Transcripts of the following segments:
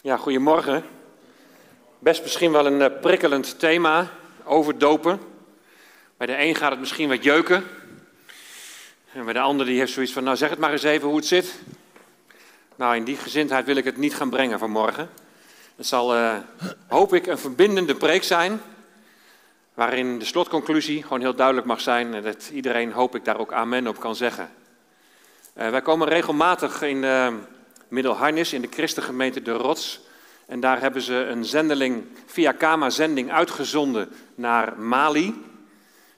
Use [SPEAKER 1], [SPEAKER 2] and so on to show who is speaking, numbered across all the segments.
[SPEAKER 1] Ja, goedemorgen. Best misschien wel een eh, prikkelend thema, overdopen. Bij de een gaat het misschien wat jeuken. En bij de ander die heeft zoiets van, nou zeg het maar eens even hoe het zit. Nou, in die gezindheid wil ik het niet gaan brengen vanmorgen. Het zal, uh, hoop ik, een verbindende preek zijn. Waarin de slotconclusie gewoon heel duidelijk mag zijn. En dat iedereen, hoop ik, daar ook amen op kan zeggen. Uh, wij komen regelmatig in uh, Middelharnis, in de christengemeente De Rots. En daar hebben ze een zendeling via Kama-zending uitgezonden naar Mali.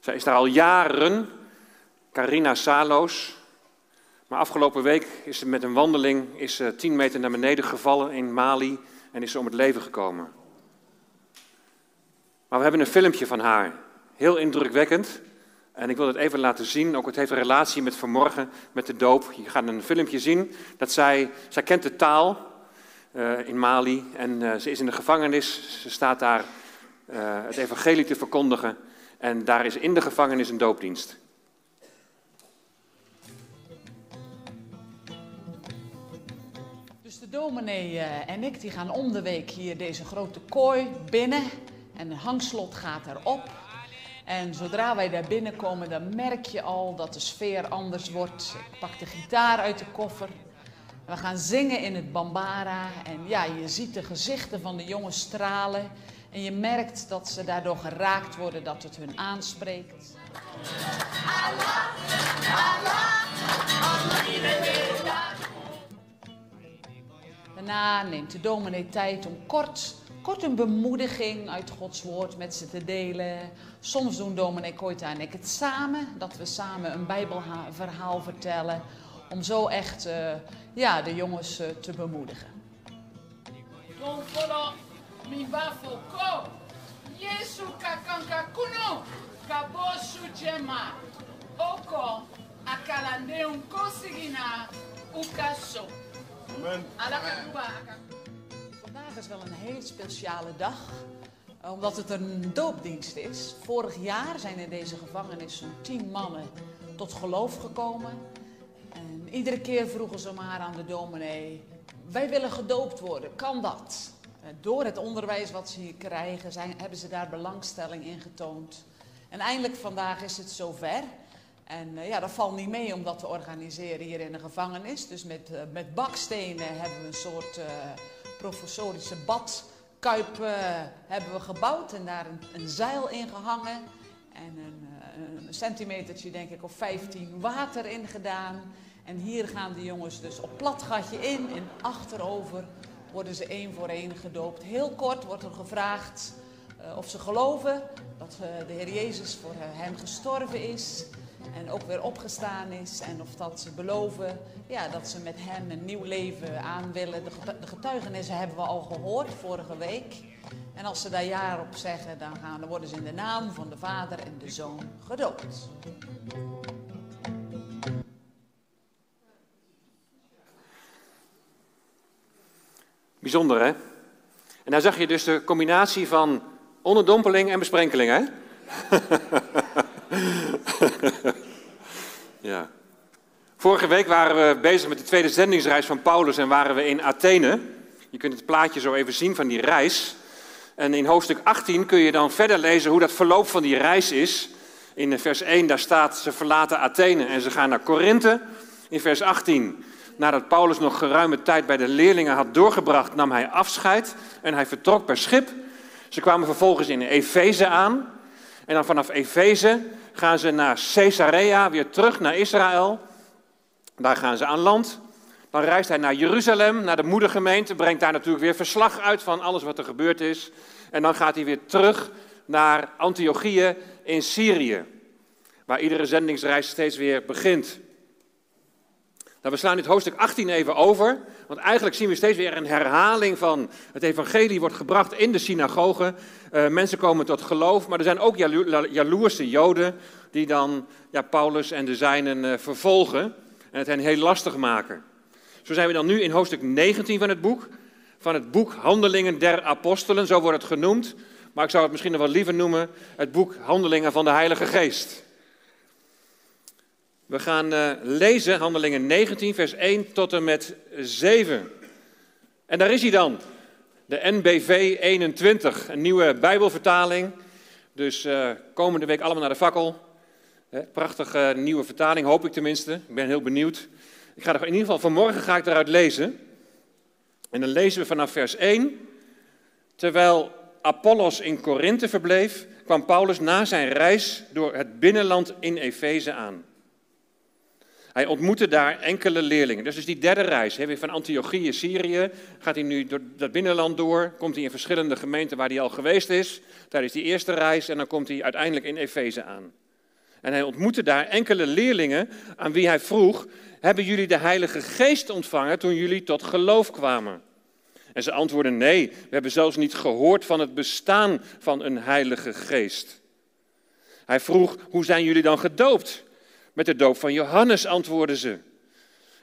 [SPEAKER 1] Zij is daar al jaren, Carina Saloos. Maar afgelopen week is ze met een wandeling is ze 10 meter naar beneden gevallen in Mali en is ze om het leven gekomen. Maar we hebben een filmpje van haar, heel indrukwekkend. En ik wil het even laten zien, ook het heeft een relatie met vanmorgen, met de doop. Je gaat een filmpje zien dat zij, zij kent de taal uh, in Mali en uh, ze is in de gevangenis. Ze staat daar uh, het evangelie te verkondigen en daar is in de gevangenis een doopdienst.
[SPEAKER 2] Dus de dominee en ik die gaan om de week hier deze grote kooi binnen en de hangslot gaat erop. En zodra wij daar binnenkomen, dan merk je al dat de sfeer anders wordt. Ik pak de gitaar uit de koffer. We gaan zingen in het Bambara. En ja, je ziet de gezichten van de jongens stralen. En je merkt dat ze daardoor geraakt worden, dat het hun aanspreekt. Daarna neemt de dominee tijd om kort kort een bemoediging uit Gods woord met ze te delen. Soms doen dominee Koita en ik het samen, dat we samen een bijbelverhaal vertellen. Om zo echt uh, ja, de jongens uh, te bemoedigen. Yesu kakanka kuno kabosu jema oko akalande unkosigina ukaso. Amen. Alakakuba Vandaag is wel een hele speciale dag, omdat het een doopdienst is. Vorig jaar zijn in deze gevangenis zo'n tien mannen tot geloof gekomen. En iedere keer vroegen ze maar aan de dominee, wij willen gedoopt worden, kan dat? Door het onderwijs wat ze hier krijgen, zijn, hebben ze daar belangstelling in getoond. En eindelijk vandaag is het zover. En uh, ja, dat valt niet mee om dat te organiseren hier in de gevangenis. Dus met, uh, met bakstenen hebben we een soort... Uh, professorische badkuip uh, hebben we gebouwd en daar een, een zeil in gehangen. En een, uh, een centimetertje, denk ik, of 15 water in gedaan. En hier gaan de jongens dus op plat gatje in en achterover worden ze één voor één gedoopt. Heel kort wordt er gevraagd uh, of ze geloven dat de Heer Jezus voor hen gestorven is en ook weer opgestaan is. En of dat ze beloven ja, dat ze met hem een nieuw leven aan willen. De getuigenissen hebben we al gehoord vorige week. En als ze daar ja op zeggen, dan, gaan, dan worden ze in de naam van de Vader en de Zoon gedoopt.
[SPEAKER 1] Bijzonder, hè? En daar zag je dus de combinatie van onderdompeling en besprenkeling, hè? ja. Vorige week waren we bezig met de tweede zendingsreis van Paulus en waren we in Athene. Je kunt het plaatje zo even zien van die reis. En in hoofdstuk 18 kun je dan verder lezen hoe dat verloop van die reis is. In vers 1 daar staat ze verlaten Athene en ze gaan naar Korinthe. In vers 18, nadat Paulus nog geruime tijd bij de leerlingen had doorgebracht, nam hij afscheid en hij vertrok per schip. Ze kwamen vervolgens in Efeze aan. En dan vanaf Efeze gaan ze naar Caesarea, weer terug naar Israël. Daar gaan ze aan land. Dan reist hij naar Jeruzalem, naar de moedergemeente, brengt daar natuurlijk weer verslag uit van alles wat er gebeurd is. En dan gaat hij weer terug naar Antiochië in Syrië, waar iedere zendingsreis steeds weer begint. Nou, we slaan dit hoofdstuk 18 even over, want eigenlijk zien we steeds weer een herhaling van het evangelie wordt gebracht in de synagoge. Uh, mensen komen tot geloof, maar er zijn ook jalo jaloerse joden die dan ja, Paulus en de zijnen uh, vervolgen en het hen heel lastig maken. Zo zijn we dan nu in hoofdstuk 19 van het boek, van het boek Handelingen der Apostelen, zo wordt het genoemd. Maar ik zou het misschien nog wel liever noemen het boek Handelingen van de Heilige Geest. We gaan uh, lezen Handelingen 19, vers 1 tot en met 7. En daar is hij dan, de NBV 21, een nieuwe Bijbelvertaling. Dus uh, komende week allemaal naar de fakkel. Prachtige nieuwe vertaling, hoop ik tenminste. Ik ben heel benieuwd. Ik ga er in ieder geval vanmorgen ga ik eruit lezen. En dan lezen we vanaf vers 1. Terwijl Apollos in Korinthe verbleef, kwam Paulus na zijn reis door het binnenland in Efeze aan. Hij ontmoette daar enkele leerlingen. Dus is die derde reis. Weer van Antiochië, Syrië, gaat hij nu door dat binnenland door. Komt hij in verschillende gemeenten waar hij al geweest is. Tijdens die eerste reis. En dan komt hij uiteindelijk in Efeze aan. En hij ontmoette daar enkele leerlingen aan wie hij vroeg: Hebben jullie de Heilige Geest ontvangen toen jullie tot geloof kwamen? En ze antwoordden: Nee, we hebben zelfs niet gehoord van het bestaan van een Heilige Geest. Hij vroeg: Hoe zijn jullie dan gedoopt? Met de doop van Johannes antwoordden ze.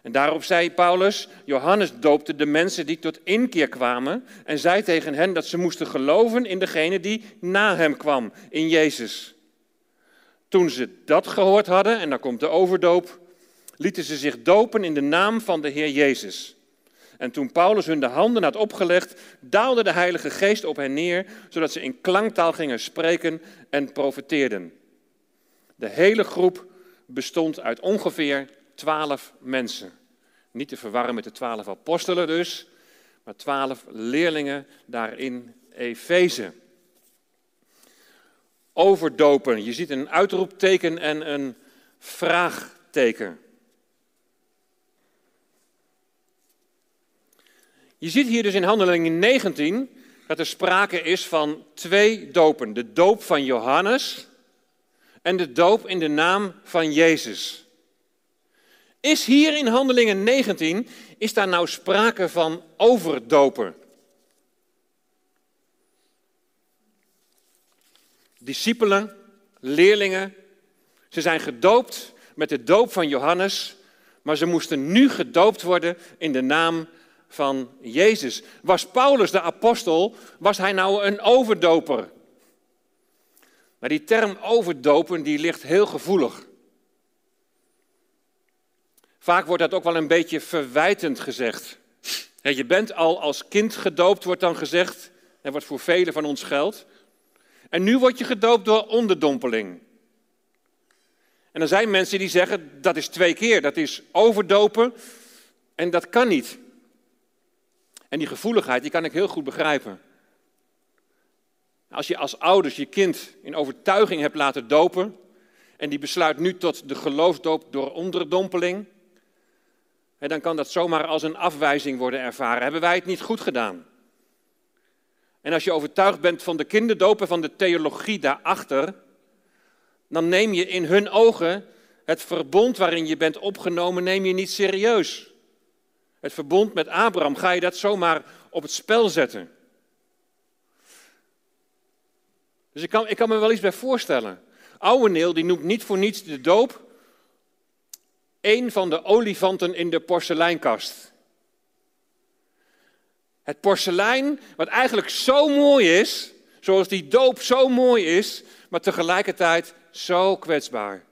[SPEAKER 1] En daarop zei Paulus: Johannes doopte de mensen die tot inkeer kwamen en zei tegen hen dat ze moesten geloven in degene die na hem kwam, in Jezus. Toen ze dat gehoord hadden, en dan komt de overdoop, lieten ze zich dopen in de naam van de Heer Jezus. En toen Paulus hun de handen had opgelegd, daalde de Heilige Geest op hen neer, zodat ze in klanktaal gingen spreken en profeteerden. De hele groep bestond uit ongeveer twaalf mensen. Niet te verwarren met de twaalf apostelen dus, maar twaalf leerlingen daar in Efeze. Overdopen. Je ziet een uitroepteken en een vraagteken. Je ziet hier dus in Handelingen 19 dat er sprake is van twee dopen. De doop van Johannes en de doop in de naam van Jezus. Is hier in Handelingen 19, is daar nou sprake van overdopen? Discipelen, leerlingen, ze zijn gedoopt met de doop van Johannes, maar ze moesten nu gedoopt worden in de naam van Jezus. Was Paulus de apostel, was hij nou een overdoper? Maar die term overdopen, die ligt heel gevoelig. Vaak wordt dat ook wel een beetje verwijtend gezegd. Je bent al als kind gedoopt, wordt dan gezegd. En wat voor velen van ons geldt. En nu word je gedoopt door onderdompeling. En er zijn mensen die zeggen, dat is twee keer, dat is overdopen. En dat kan niet. En die gevoeligheid, die kan ik heel goed begrijpen. Als je als ouders je kind in overtuiging hebt laten dopen en die besluit nu tot de geloofsdoop door onderdompeling, dan kan dat zomaar als een afwijzing worden ervaren. Hebben wij het niet goed gedaan? En als je overtuigd bent van de kinderdoop en van de theologie daarachter, dan neem je in hun ogen het verbond waarin je bent opgenomen, niet serieus. Het verbond met Abraham, ga je dat zomaar op het spel zetten? Dus ik kan, ik kan me wel iets bij voorstellen. Ouweneel die noemt niet voor niets de doop een van de olifanten in de porseleinkast. Het porselein, wat eigenlijk zo mooi is, zoals die doop zo mooi is, maar tegelijkertijd zo kwetsbaar.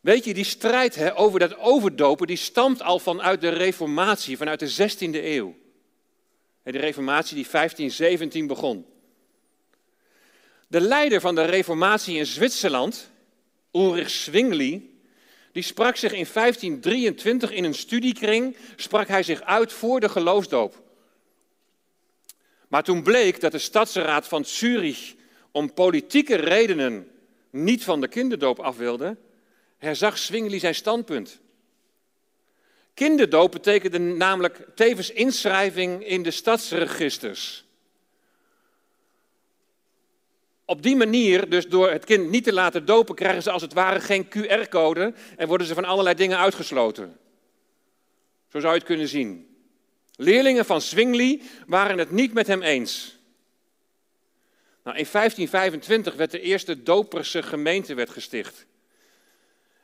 [SPEAKER 1] Weet je, die strijd hè, over dat overdopen, die stamt al vanuit de Reformatie, vanuit de 16e eeuw. De Reformatie die 1517 begon. De leider van de Reformatie in Zwitserland, Ulrich Zwingli, die sprak zich in 1523 in een studiekring, sprak hij zich uit voor de geloofsdoop. Maar toen bleek dat de stadsraad van Zurich om politieke redenen niet van de kinderdoop af wilde, herzag Zwingli zijn standpunt. Kinderdoop betekende namelijk tevens inschrijving in de stadsregisters. Op die manier, dus door het kind niet te laten dopen, krijgen ze als het ware geen QR-code en worden ze van allerlei dingen uitgesloten. Zo zou je het kunnen zien. Leerlingen van Zwingli waren het niet met hem eens. Nou, in 1525 werd de eerste Doperse gemeente werd gesticht.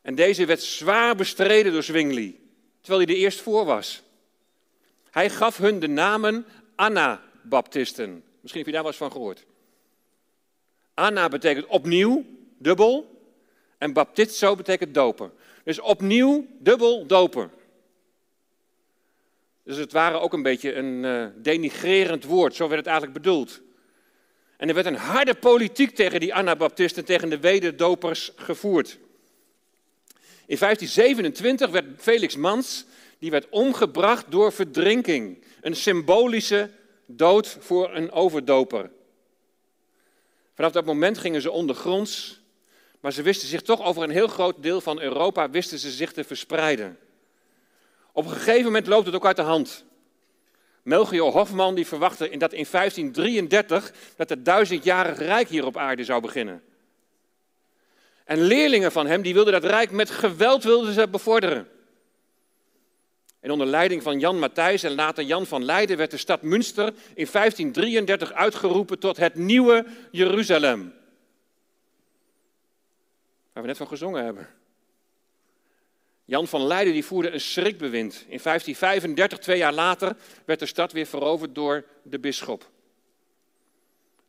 [SPEAKER 1] En deze werd zwaar bestreden door Zwingli, terwijl hij er eerst voor was. Hij gaf hun de namen Anabaptisten. Misschien heb je daar wel eens van gehoord. Anna betekent opnieuw, dubbel. En baptizo betekent dopen. Dus opnieuw, dubbel, dopen. Dus het waren ook een beetje een uh, denigrerend woord, zo werd het eigenlijk bedoeld. En er werd een harde politiek tegen die Anabaptisten, tegen de wederdopers gevoerd. In 1527 werd Felix Mans, die werd omgebracht door verdrinking. Een symbolische dood voor een overdoper. Vanaf dat moment gingen ze ondergronds, maar ze wisten zich toch over een heel groot deel van Europa wisten ze zich te verspreiden. Op een gegeven moment loopt het ook uit de hand. Melchior Hofman die verwachtte dat in 1533 dat het duizendjarig rijk hier op aarde zou beginnen. En leerlingen van hem die wilden dat rijk met geweld wilden ze bevorderen. En onder leiding van Jan Matthijs en later Jan van Leiden werd de stad Münster in 1533 uitgeroepen tot het nieuwe Jeruzalem. Waar we net van gezongen hebben. Jan van Leiden die voerde een schrikbewind. In 1535, twee jaar later, werd de stad weer veroverd door de bisschop.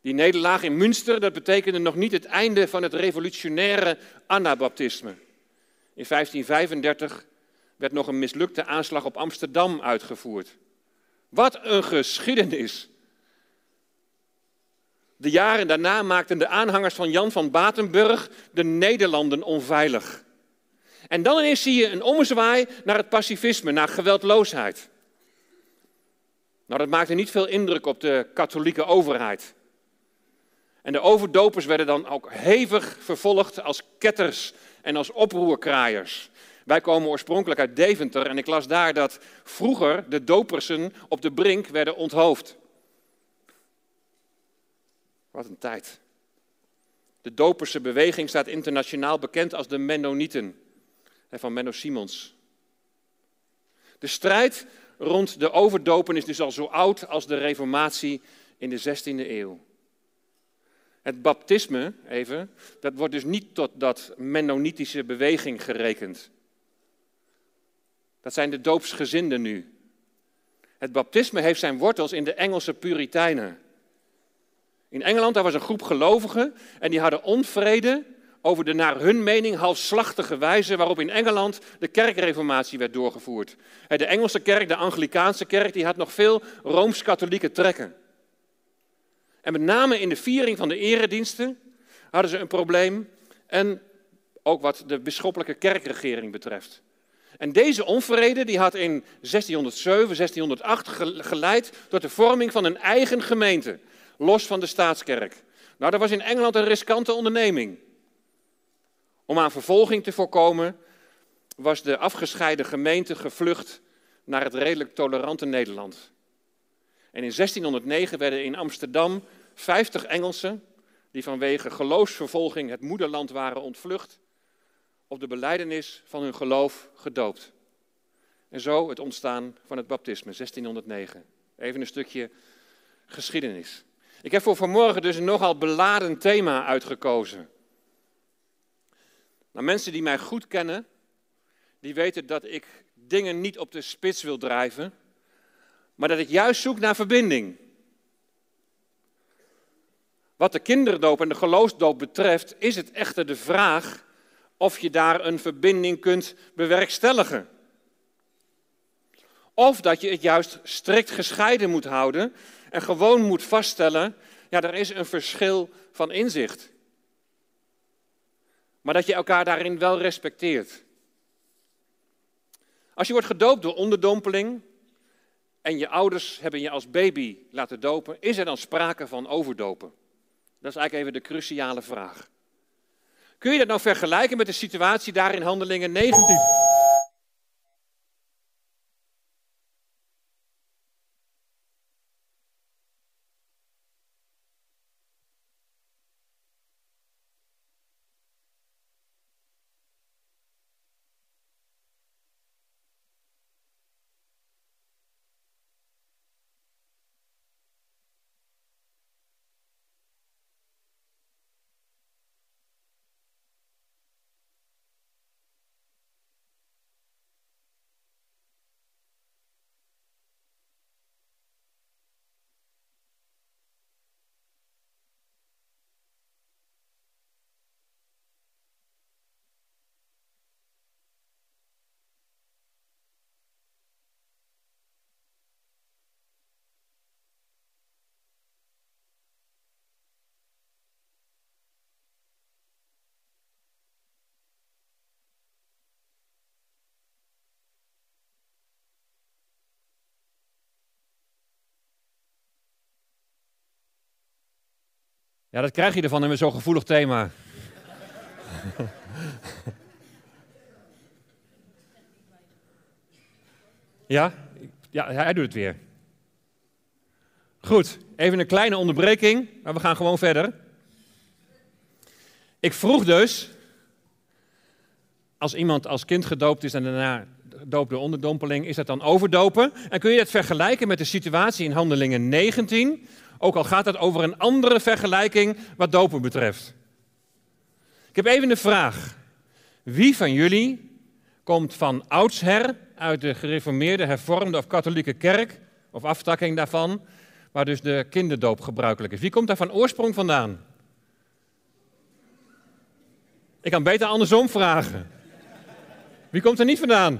[SPEAKER 1] Die nederlaag in Münster, dat betekende nog niet het einde van het revolutionaire Anabaptisme. In 1535 werd nog een mislukte aanslag op Amsterdam uitgevoerd. Wat een geschiedenis! De jaren daarna maakten de aanhangers van Jan van Batenburg de Nederlanden onveilig. En dan ineens zie je een ommezwaai naar het pacifisme, naar geweldloosheid. Nou, dat maakte niet veel indruk op de katholieke overheid. En de overdopers werden dan ook hevig vervolgd als ketters en als oproerkraaiers. Wij komen oorspronkelijk uit Deventer en ik las daar dat vroeger de dopersen op de brink werden onthoofd. Wat een tijd. De doperse beweging staat internationaal bekend als de Mennonieten van Menno Simons. De strijd rond de overdopen is dus al zo oud als de Reformatie in de 16e eeuw. Het baptisme, even, dat wordt dus niet tot dat Mennonitische beweging gerekend. Dat zijn de doopsgezinden nu. Het baptisme heeft zijn wortels in de Engelse Puritijnen. In Engeland daar was een groep gelovigen en die hadden onvrede over de naar hun mening halfslachtige wijze waarop in Engeland de kerkreformatie werd doorgevoerd. De Engelse kerk, de Anglikaanse kerk, die had nog veel rooms-katholieke trekken. En met name in de viering van de erediensten hadden ze een probleem en ook wat de bisschoppelijke kerkregering betreft. En deze onvrede die had in 1607, 1608 geleid tot de vorming van een eigen gemeente, los van de staatskerk. Nou, dat was in Engeland een riskante onderneming. Om aan vervolging te voorkomen, was de afgescheiden gemeente gevlucht naar het redelijk tolerante Nederland. En in 1609 werden in Amsterdam 50 Engelsen, die vanwege geloofsvervolging het moederland waren ontvlucht, op de beleidenis van hun geloof gedoopt. En zo het ontstaan van het baptisme, 1609. Even een stukje geschiedenis. Ik heb voor vanmorgen dus een nogal beladen thema uitgekozen. Nou, mensen die mij goed kennen, die weten dat ik dingen niet op de spits wil drijven, maar dat ik juist zoek naar verbinding. Wat de kinderdoop en de geloofsdoop betreft, is het echter de vraag of je daar een verbinding kunt bewerkstelligen. Of dat je het juist strikt gescheiden moet houden en gewoon moet vaststellen, ja, er is een verschil van inzicht. Maar dat je elkaar daarin wel respecteert. Als je wordt gedoopt door onderdompeling en je ouders hebben je als baby laten dopen, is er dan sprake van overdopen? Dat is eigenlijk even de cruciale vraag. Kun je dat nou vergelijken met de situatie daar in Handelingen 19? Ja, dat krijg je ervan in zo'n gevoelig thema. ja? ja, hij doet het weer. Goed, even een kleine onderbreking, maar we gaan gewoon verder. Ik vroeg dus, als iemand als kind gedoopt is en daarna gedoopt door onderdompeling, is dat dan overdopen? En kun je dat vergelijken met de situatie in Handelingen 19, ook al gaat het over een andere vergelijking wat dopen betreft. Ik heb even een vraag. Wie van jullie komt van oudsher uit de gereformeerde, hervormde of katholieke kerk, of aftakking daarvan, waar dus de kinderdoop gebruikelijk is? Wie komt daar van oorsprong vandaan? Ik kan beter andersom vragen. Wie komt er niet vandaan?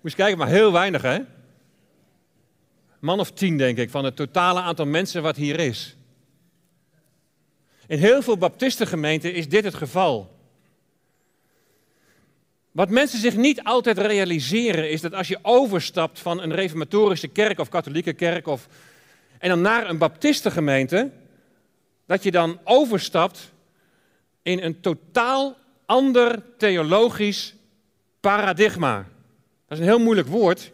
[SPEAKER 1] Moet je kijken, maar heel weinig hè? Man of tien denk ik, van het totale aantal mensen wat hier is. In heel veel baptistengemeenten is dit het geval. Wat mensen zich niet altijd realiseren is dat als je overstapt van een reformatorische kerk of katholieke kerk of, en dan naar een baptistengemeente, dat je dan overstapt in een totaal ander theologisch paradigma. Dat is een heel moeilijk woord.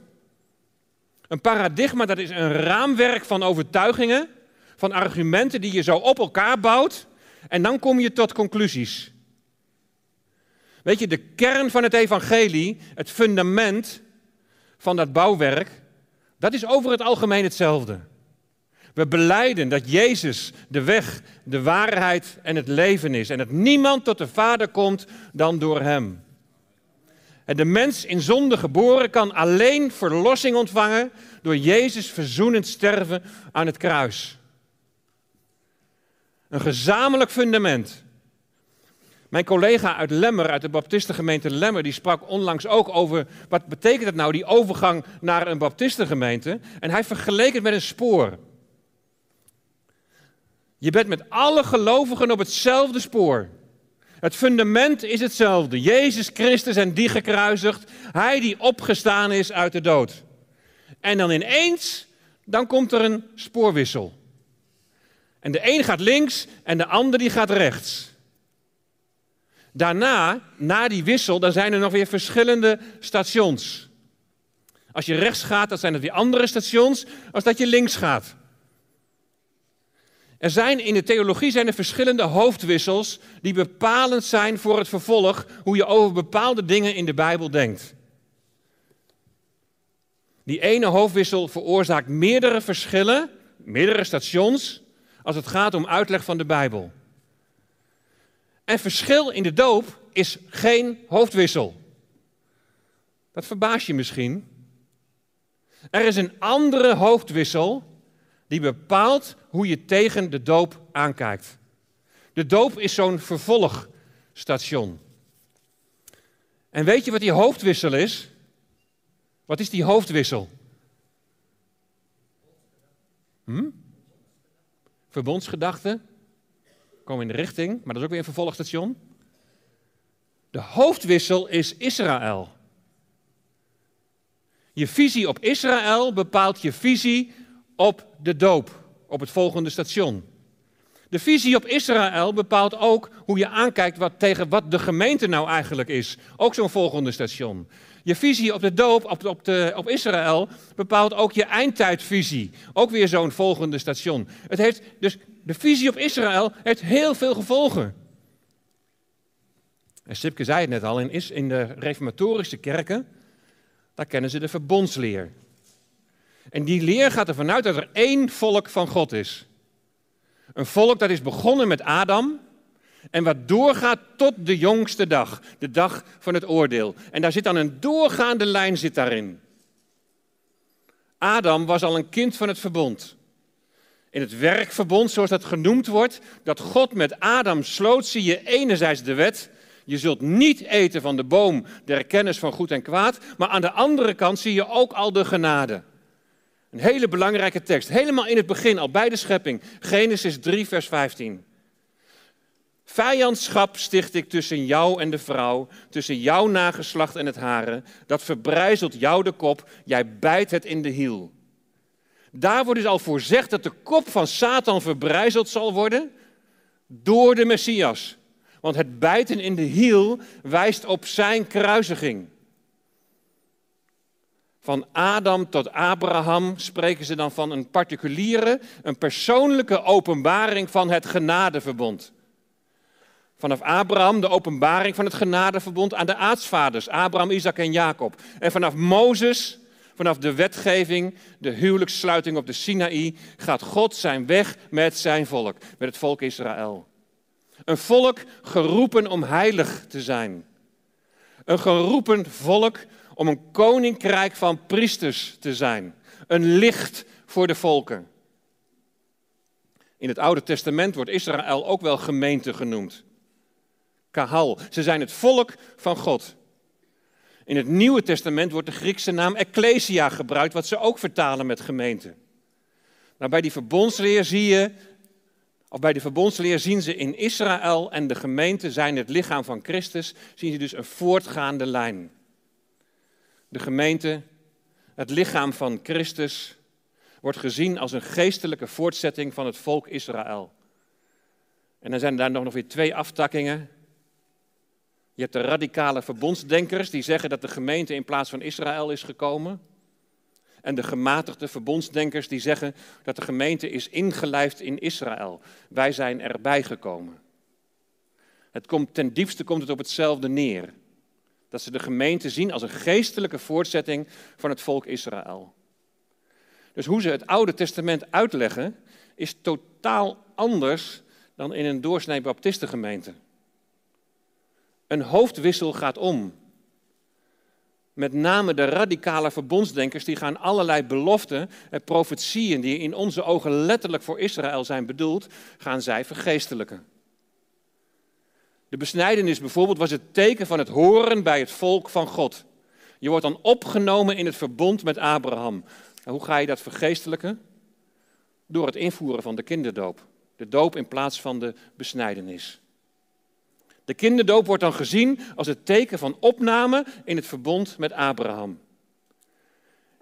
[SPEAKER 1] Een paradigma dat is een raamwerk van overtuigingen, van argumenten die je zo op elkaar bouwt en dan kom je tot conclusies. Weet je, de kern van het evangelie, het fundament van dat bouwwerk, dat is over het algemeen hetzelfde. We beleiden dat Jezus de weg, de waarheid en het leven is en dat niemand tot de Vader komt dan door Hem. En de mens in zonde geboren kan alleen verlossing ontvangen door Jezus verzoenend sterven aan het kruis. Een gezamenlijk fundament. Mijn collega uit Lemmer, uit de baptistengemeente Lemmer, die sprak onlangs ook over wat betekent het nou, die overgang naar een baptistengemeente. En hij vergeleek het met een spoor. Je bent met alle gelovigen op hetzelfde spoor. Het fundament is hetzelfde. Jezus Christus en die gekruisigd. Hij die opgestaan is uit de dood. En dan ineens, dan komt er een spoorwissel. En de een gaat links en de ander die gaat rechts. Daarna, na die wissel, dan zijn er nog weer verschillende stations. Als je rechts gaat, dan zijn het weer andere stations als dat je links gaat. Er zijn in de theologie zijn er verschillende hoofdwissels die bepalend zijn voor het vervolg, hoe je over bepaalde dingen in de Bijbel denkt. Die ene hoofdwissel veroorzaakt meerdere verschillen, meerdere stations, als het gaat om uitleg van de Bijbel. En verschil in de doop is geen hoofdwissel. Dat verbaast je misschien. Er is een andere hoofdwissel die bepaalt hoe je tegen de doop aankijkt. De doop is zo'n vervolgstation. En weet je wat die hoofdwissel is? Wat is die hoofdwissel? Hm? Verbondsgedachten komen in de richting, maar dat is ook weer een vervolgstation. De hoofdwissel is Israël. Je visie op Israël bepaalt je visie op de doop, op het volgende station. De visie op Israël bepaalt ook hoe je aankijkt wat, tegen wat de gemeente nou eigenlijk is. Ook zo'n volgende station. Je visie op de doop, op, op, de, op Israël, bepaalt ook je eindtijdvisie. Ook weer zo'n volgende station. Het heeft, dus de visie op Israël heeft heel veel gevolgen. En Sipke zei het net al, in, in de reformatorische kerken, daar kennen ze de verbondsleer. En die leer gaat ervan uit dat er één volk van God is. Een volk dat is begonnen met Adam en wat doorgaat tot de jongste dag, de dag van het oordeel. En daar zit dan een doorgaande lijn zit daarin. Adam was al een kind van het verbond. In het werkverbond, zoals dat genoemd wordt, dat God met Adam sloot, zie je enerzijds de wet. Je zult niet eten van de boom der kennis van goed en kwaad. Maar aan de andere kant zie je ook al de genade. Een hele belangrijke tekst. Helemaal in het begin, al bij de schepping. Genesis 3, vers 15. Vijandschap sticht ik tussen jou en de vrouw, tussen jouw nageslacht en het hare. Dat verbrijzelt jou de kop, jij bijt het in de hiel. Daar wordt dus al voorzegd dat de kop van Satan verbrijzeld zal worden door de Messias. Want het bijten in de hiel wijst op zijn kruisiging. Van Adam tot Abraham spreken ze dan van een particuliere, een persoonlijke openbaring van het genadeverbond. Vanaf Abraham de openbaring van het genadeverbond aan de aartsvaders, Abraham, Isaac en Jacob. En vanaf Mozes, vanaf de wetgeving, de huwelijkssluiting op de Sinaï, gaat God zijn weg met zijn volk, met het volk Israël. Een volk geroepen om heilig te zijn. Een geroepen volk om een koninkrijk van priesters te zijn. Een licht voor de volken. In het Oude Testament wordt Israël ook wel gemeente genoemd. Kahal. Ze zijn het volk van God. In het Nieuwe Testament wordt de Griekse naam Ecclesia gebruikt, wat ze ook vertalen met gemeente. Maar bij die verbondsleer zie je, of bij de verbondsleer zien ze in Israël en de gemeente zijn het lichaam van Christus, zien ze dus een voortgaande lijn. De gemeente, het lichaam van Christus, wordt gezien als een geestelijke voortzetting van het volk Israël. En dan zijn daar nog weer twee aftakkingen. Je hebt de radicale verbondsdenkers die zeggen dat de gemeente in plaats van Israël is gekomen. En de gematigde verbondsdenkers die zeggen dat de gemeente is ingelijfd in Israël. Wij zijn erbij gekomen. Het komt, ten diepste komt het op hetzelfde neer. Dat ze de gemeente zien als een geestelijke voortzetting van het volk Israël. Dus hoe ze het Oude Testament uitleggen, is totaal anders dan in een doorsnee baptistengemeente. Een hoofdwissel gaat om. Met name de radicale verbondsdenkers, die gaan allerlei beloften en profetieën die in onze ogen letterlijk voor Israël zijn bedoeld, gaan zij vergeestelijken. De besnijdenis bijvoorbeeld was het teken van het horen bij het volk van God. Je wordt dan opgenomen in het verbond met Abraham. hoe ga je dat vergeestelijken? Door het invoeren van de kinderdoop. De doop in plaats van de besnijdenis. De kinderdoop wordt dan gezien als het teken van opname in het verbond met Abraham.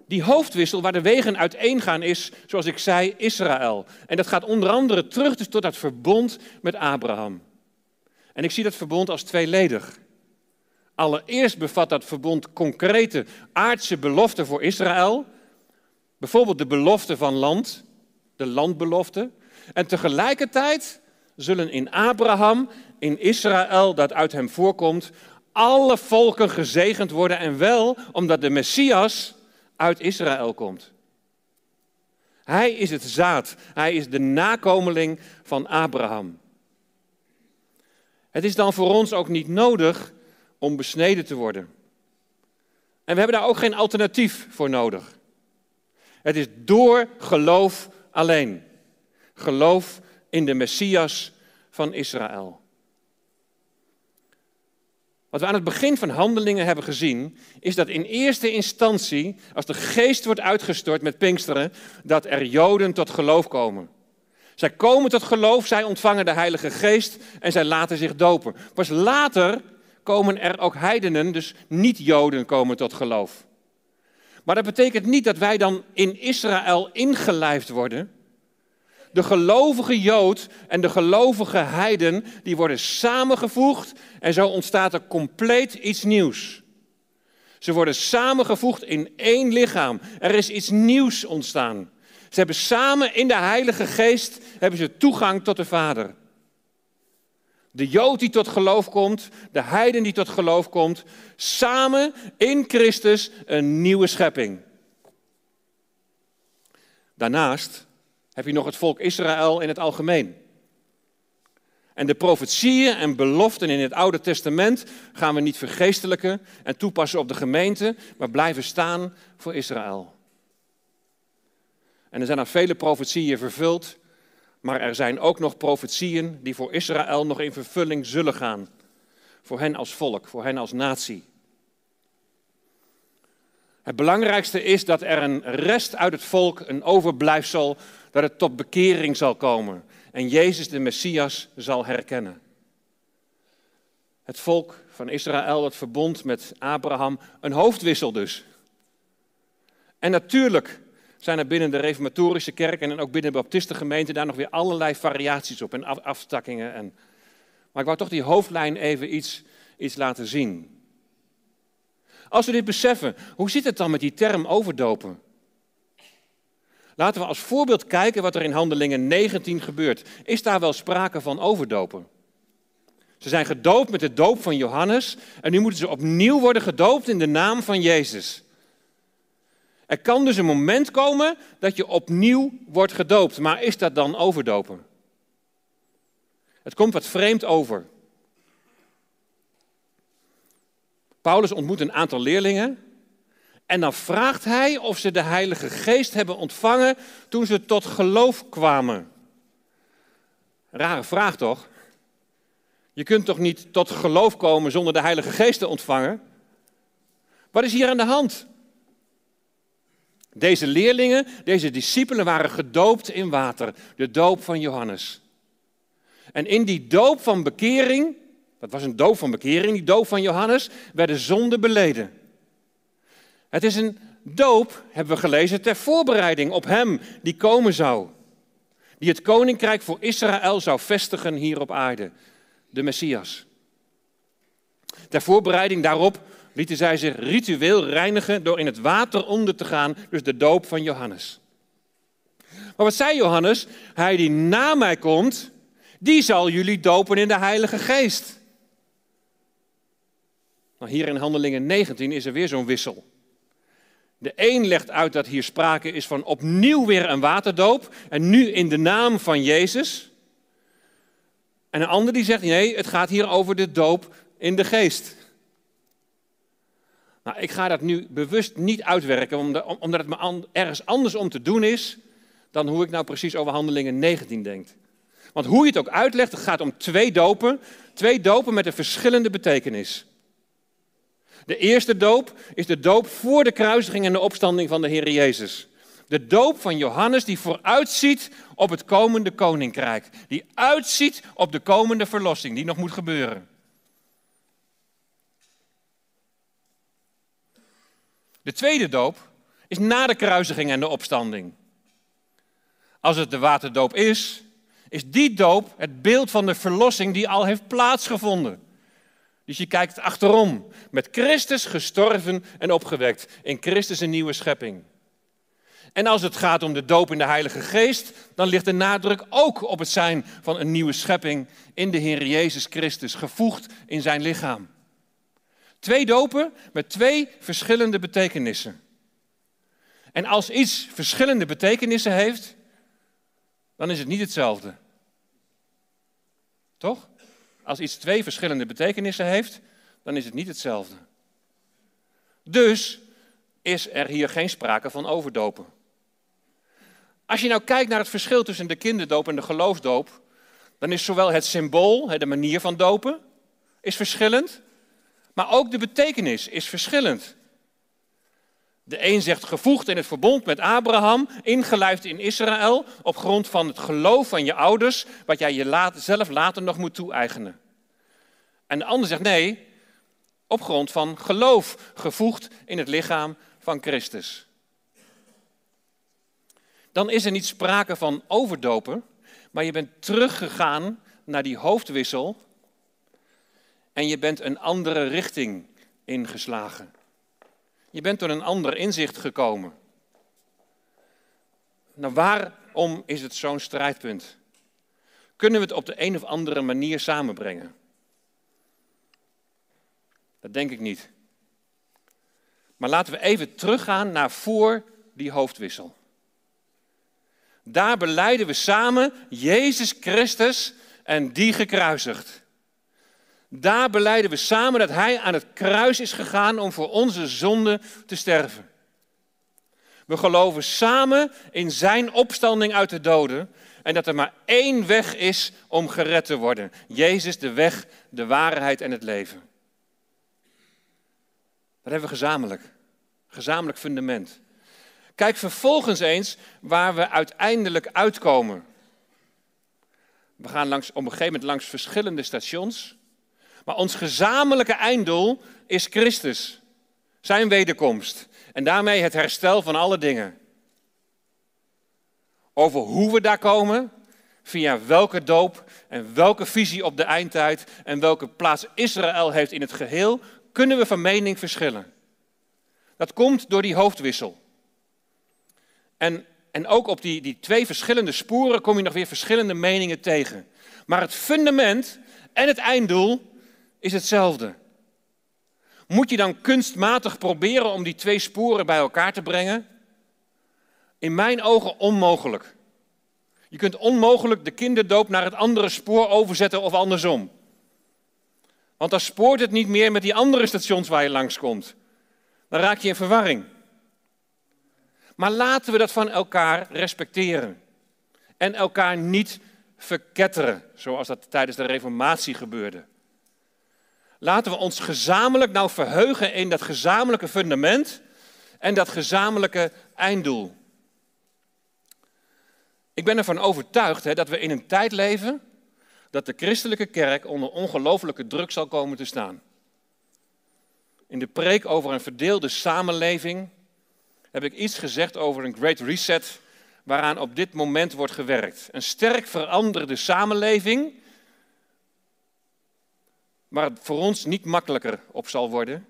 [SPEAKER 1] Die hoofdwissel waar de wegen uiteen gaan is, zoals ik zei, Israël. En dat gaat onder andere terug dus tot dat verbond met Abraham. En ik zie dat verbond als tweeledig. Allereerst bevat dat verbond concrete aardse beloften voor Israël. Bijvoorbeeld de belofte van land, de landbelofte. En tegelijkertijd zullen in Abraham, in Israël dat uit hem voorkomt, alle volken gezegend worden en wel omdat de Messias uit Israël komt. Hij is het zaad, hij is de nakomeling van Abraham. Het is dan voor ons ook niet nodig om besneden te worden. En we hebben daar ook geen alternatief voor nodig. Het is door geloof alleen. Geloof in de Messias van Israël. Wat we aan het begin van handelingen hebben gezien, is dat in eerste instantie, als de geest wordt uitgestort met Pinksteren, dat er Joden tot geloof komen. Zij komen tot geloof, zij ontvangen de Heilige Geest en zij laten zich dopen. Pas later komen er ook heidenen, dus niet-Joden, komen tot geloof. Maar dat betekent niet dat wij dan in Israël ingelijfd worden. De gelovige Jood en de gelovige heiden, die worden samengevoegd en zo ontstaat er compleet iets nieuws. Ze worden samengevoegd in één lichaam. Er is iets nieuws ontstaan. Ze hebben samen in de Heilige Geest hebben ze toegang tot de Vader. De Jood die tot geloof komt, de heiden die tot geloof komt, samen in Christus een nieuwe schepping. Daarnaast heb je nog het volk Israël in het algemeen. En de profetieën en beloften in het Oude Testament gaan we niet vergeestelijken en toepassen op de gemeente, maar blijven staan voor Israël. En er zijn er vele profetieën vervuld, maar er zijn ook nog profetieën die voor Israël nog in vervulling zullen gaan. Voor hen als volk, voor hen als natie. Het belangrijkste is dat er een rest uit het volk, een overblijfsel, dat het tot bekering zal komen. En Jezus de Messias zal herkennen. Het volk van Israël, het verbond met Abraham, een hoofdwissel dus. En natuurlijk zijn er binnen de reformatorische kerk en ook binnen de baptistengemeente daar nog weer allerlei variaties op en aftakkingen. En... Maar ik wou toch die hoofdlijn even iets, iets laten zien. Als we dit beseffen, hoe zit het dan met die term overdopen? Laten we als voorbeeld kijken wat er in Handelingen 19 gebeurt. Is daar wel sprake van overdopen? Ze zijn gedoopt met de doop van Johannes en nu moeten ze opnieuw worden gedoopt in de naam van Jezus. Er kan dus een moment komen dat je opnieuw wordt gedoopt, maar is dat dan overdopen? Het komt wat vreemd over. Paulus ontmoet een aantal leerlingen en dan vraagt hij of ze de Heilige Geest hebben ontvangen toen ze tot geloof kwamen. Rare vraag toch? Je kunt toch niet tot geloof komen zonder de Heilige Geest te ontvangen? Wat is hier aan de hand? Deze leerlingen, deze discipelen waren gedoopt in water, de doop van Johannes. En in die doop van bekering, dat was een doop van bekering, die doop van Johannes, werden zonden beleden. Het is een doop, hebben we gelezen, ter voorbereiding op Hem die komen zou. Die het koninkrijk voor Israël zou vestigen hier op aarde. De Messias. Ter voorbereiding daarop lieten zij zich ritueel reinigen door in het water onder te gaan, dus de doop van Johannes. Maar wat zei Johannes? Hij die na mij komt, die zal jullie dopen in de Heilige Geest. Nou, hier in Handelingen 19 is er weer zo'n wissel. De een legt uit dat hier sprake is van opnieuw weer een waterdoop en nu in de naam van Jezus. En een ander die zegt nee, het gaat hier over de doop in de geest. Nou, ik ga dat nu bewust niet uitwerken, omdat het me ergens anders om te doen is dan hoe ik nou precies over Handelingen 19 denk. Want hoe je het ook uitlegt, het gaat om twee dopen, twee dopen met een verschillende betekenis. De eerste doop is de doop voor de kruisiging en de opstanding van de Heer Jezus. De doop van Johannes die vooruitziet op het komende koninkrijk. Die uitziet op de komende verlossing die nog moet gebeuren. De tweede doop is na de kruisiging en de opstanding. Als het de waterdoop is, is die doop het beeld van de verlossing die al heeft plaatsgevonden. Dus je kijkt achterom. Met Christus gestorven en opgewekt. In Christus een nieuwe schepping. En als het gaat om de doop in de Heilige Geest, dan ligt de nadruk ook op het zijn van een nieuwe schepping in de Heer Jezus Christus, gevoegd in zijn lichaam. Twee dopen met twee verschillende betekenissen. En als iets verschillende betekenissen heeft, dan is het niet hetzelfde. Toch? Als iets twee verschillende betekenissen heeft, dan is het niet hetzelfde. Dus is er hier geen sprake van overdopen. Als je nou kijkt naar het verschil tussen de kinderdoop en de geloofsdoop, dan is zowel het symbool, de manier van dopen, is verschillend, maar ook de betekenis is verschillend. De een zegt gevoegd in het verbond met Abraham, ingelijfd in Israël, op grond van het geloof van je ouders, wat jij je zelf later nog moet toe-eigenen. En de ander zegt nee, op grond van geloof, gevoegd in het lichaam van Christus. Dan is er niet sprake van overdopen, maar je bent teruggegaan naar die hoofdwissel en je bent een andere richting ingeslagen. Je bent tot een ander inzicht gekomen. Nou, waarom is het zo'n strijdpunt? Kunnen we het op de een of andere manier samenbrengen? Dat denk ik niet. Maar laten we even teruggaan naar voor die hoofdwissel. Daar beleiden we samen Jezus Christus en die gekruisigd. Daar beleiden we samen dat Hij aan het kruis is gegaan om voor onze zonde te sterven. We geloven samen in Zijn opstanding uit de doden en dat er maar één weg is om gered te worden. Jezus, de weg, de waarheid en het leven. Dat hebben we gezamenlijk. Gezamenlijk fundament. Kijk vervolgens eens waar we uiteindelijk uitkomen. We gaan langs, op een gegeven moment langs verschillende stations. Maar ons gezamenlijke einddoel is Christus. Zijn wederkomst. En daarmee het herstel van alle dingen. over hoe we daar komen, via welke doop en welke visie op de eindtijd en welke plaats Israël heeft in het geheel, kunnen we van mening verschillen. Dat komt door die hoofdwissel. En, en ook op die, die twee verschillende sporen kom je nog weer verschillende meningen tegen. Maar het fundament en het einddoel is hetzelfde. Moet je dan kunstmatig proberen om die twee sporen bij elkaar te brengen? In mijn ogen onmogelijk. Je kunt onmogelijk de kinderdoop naar het andere spoor overzetten of andersom. Want dan spoort het niet meer met die andere stations waar je langskomt. Dan raak je in verwarring. Maar laten we dat van elkaar respecteren. En elkaar niet verketteren, zoals dat tijdens de Reformatie gebeurde. Laten we ons gezamenlijk nou verheugen in dat gezamenlijke fundament en dat gezamenlijke einddoel. Ik ben ervan overtuigd hè, dat we in een tijd leven dat de christelijke kerk onder ongelofelijke druk zal komen te staan. In de preek over een verdeelde samenleving heb ik iets gezegd over een Great Reset waaraan op dit moment wordt gewerkt. Een sterk veranderde samenleving, waar het voor ons niet makkelijker op zal worden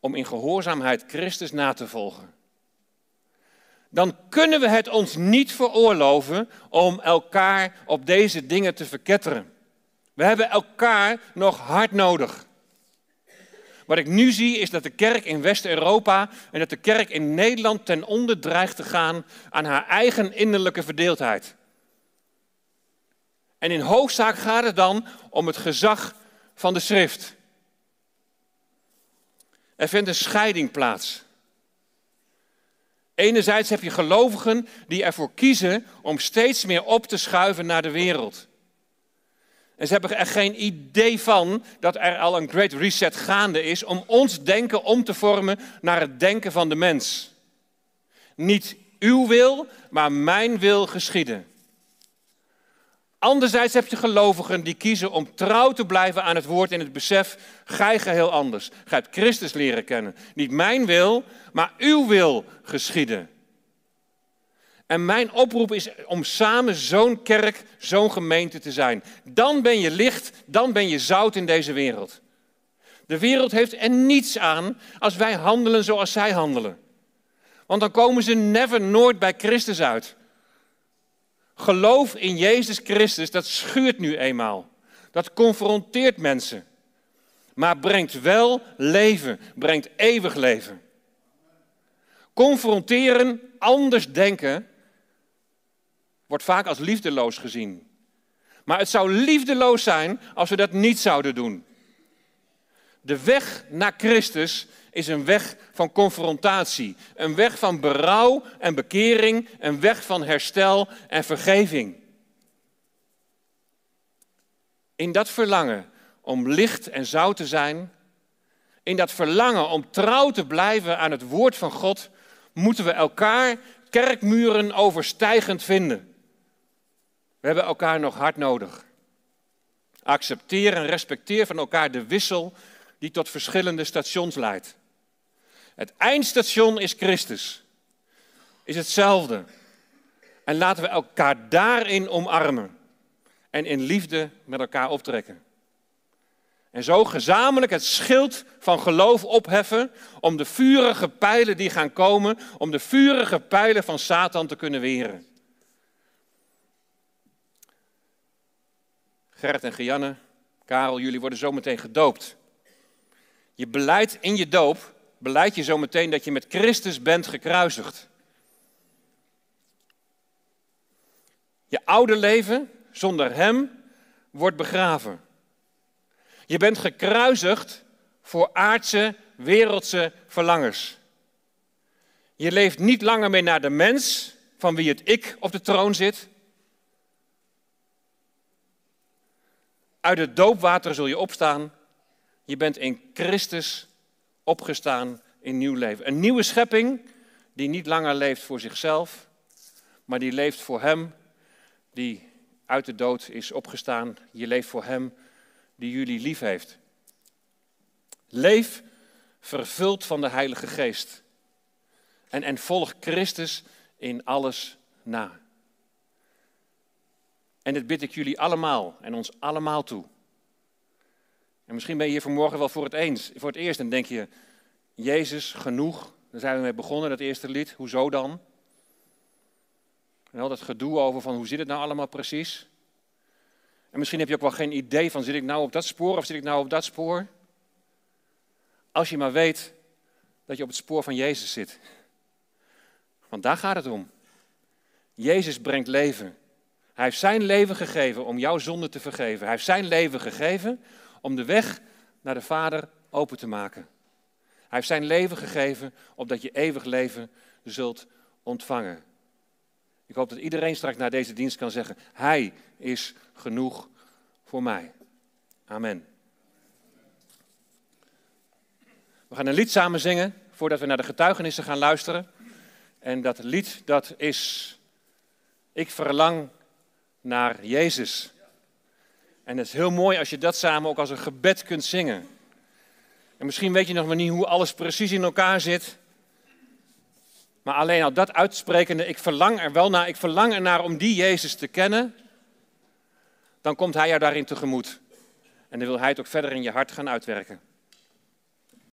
[SPEAKER 1] om in gehoorzaamheid Christus na te volgen. Dan kunnen we het ons niet veroorloven om elkaar op deze dingen te verketteren. We hebben elkaar nog hard nodig. Wat ik nu zie is dat de kerk in West-Europa en dat de kerk in Nederland ten onder dreigt te gaan aan haar eigen innerlijke verdeeldheid. En in hoofdzaak gaat het dan om het gezag van de schrift. Er vindt een scheiding plaats. Enerzijds heb je gelovigen die ervoor kiezen om steeds meer op te schuiven naar de wereld. En ze hebben er geen idee van dat er al een great reset gaande is om ons denken om te vormen naar het denken van de mens. Niet uw wil, maar mijn wil geschieden. Anderzijds heb je gelovigen die kiezen om trouw te blijven aan het woord in het besef, gij geheel anders. Gij hebt Christus leren kennen. Niet mijn wil, maar uw wil geschieden. En mijn oproep is om samen zo'n kerk, zo'n gemeente te zijn. Dan ben je licht, dan ben je zout in deze wereld. De wereld heeft er niets aan als wij handelen zoals zij handelen. Want dan komen ze never nooit bij Christus uit. Geloof in Jezus Christus, dat schuurt nu eenmaal. Dat confronteert mensen. Maar brengt wel leven, brengt eeuwig leven. Confronteren, anders denken, wordt vaak als liefdeloos gezien. Maar het zou liefdeloos zijn als we dat niet zouden doen. De weg naar Christus is een weg van confrontatie, een weg van berouw en bekering, een weg van herstel en vergeving. In dat verlangen om licht en zout te zijn, in dat verlangen om trouw te blijven aan het woord van God, moeten we elkaar kerkmuren overstijgend vinden. We hebben elkaar nog hard nodig. Accepteer en respecteer van elkaar de wissel die tot verschillende stations leidt. Het eindstation is Christus. Is hetzelfde. En laten we elkaar daarin omarmen. En in liefde met elkaar optrekken. En zo gezamenlijk het schild van geloof opheffen om de vurige pijlen die gaan komen, om de vurige pijlen van Satan te kunnen weren. Gerrit en Gianne, Karel, jullie worden zometeen gedoopt. Je beleidt in je doop, beleid je zometeen dat je met Christus bent gekruisigd. Je oude leven zonder Hem wordt begraven. Je bent gekruisigd voor aardse, wereldse verlangers. Je leeft niet langer meer naar de mens van wie het ik op de troon zit, Uit het doopwater zul je opstaan. Je bent in Christus opgestaan in nieuw leven. Een nieuwe schepping die niet langer leeft voor zichzelf, maar die leeft voor Hem die uit de dood is opgestaan. Je leeft voor Hem die jullie lief heeft. Leef vervuld van de Heilige Geest. En, en volg Christus in alles na. En dit bid ik jullie allemaal en ons allemaal toe. En misschien ben je hier vanmorgen wel voor het, eens, voor het eerst en denk je, Jezus, genoeg. Daar zijn we mee begonnen, dat eerste lied. Hoezo dan? En al dat gedoe over van hoe zit het nou allemaal precies? En misschien heb je ook wel geen idee van zit ik nou op dat spoor of zit ik nou op dat spoor? Als je maar weet dat je op het spoor van Jezus zit. Want daar gaat het om. Jezus brengt leven. Hij heeft zijn leven gegeven om jouw zonde te vergeven. Hij heeft zijn leven gegeven om de weg naar de Vader open te maken. Hij heeft zijn leven gegeven opdat je eeuwig leven zult ontvangen. Ik hoop dat iedereen straks naar deze dienst kan zeggen: Hij is genoeg voor mij. Amen. We gaan een lied samen zingen voordat we naar de getuigenissen gaan luisteren. En dat lied dat is Ik verlang naar Jezus. En het is heel mooi als je dat samen ook als een gebed kunt zingen. En misschien weet je nog maar niet hoe alles precies in elkaar zit. Maar alleen al dat uitsprekende, ik verlang er wel naar, ik verlang ernaar om die Jezus te kennen, dan komt Hij jou daarin tegemoet. En dan wil Hij het ook verder in je hart gaan uitwerken.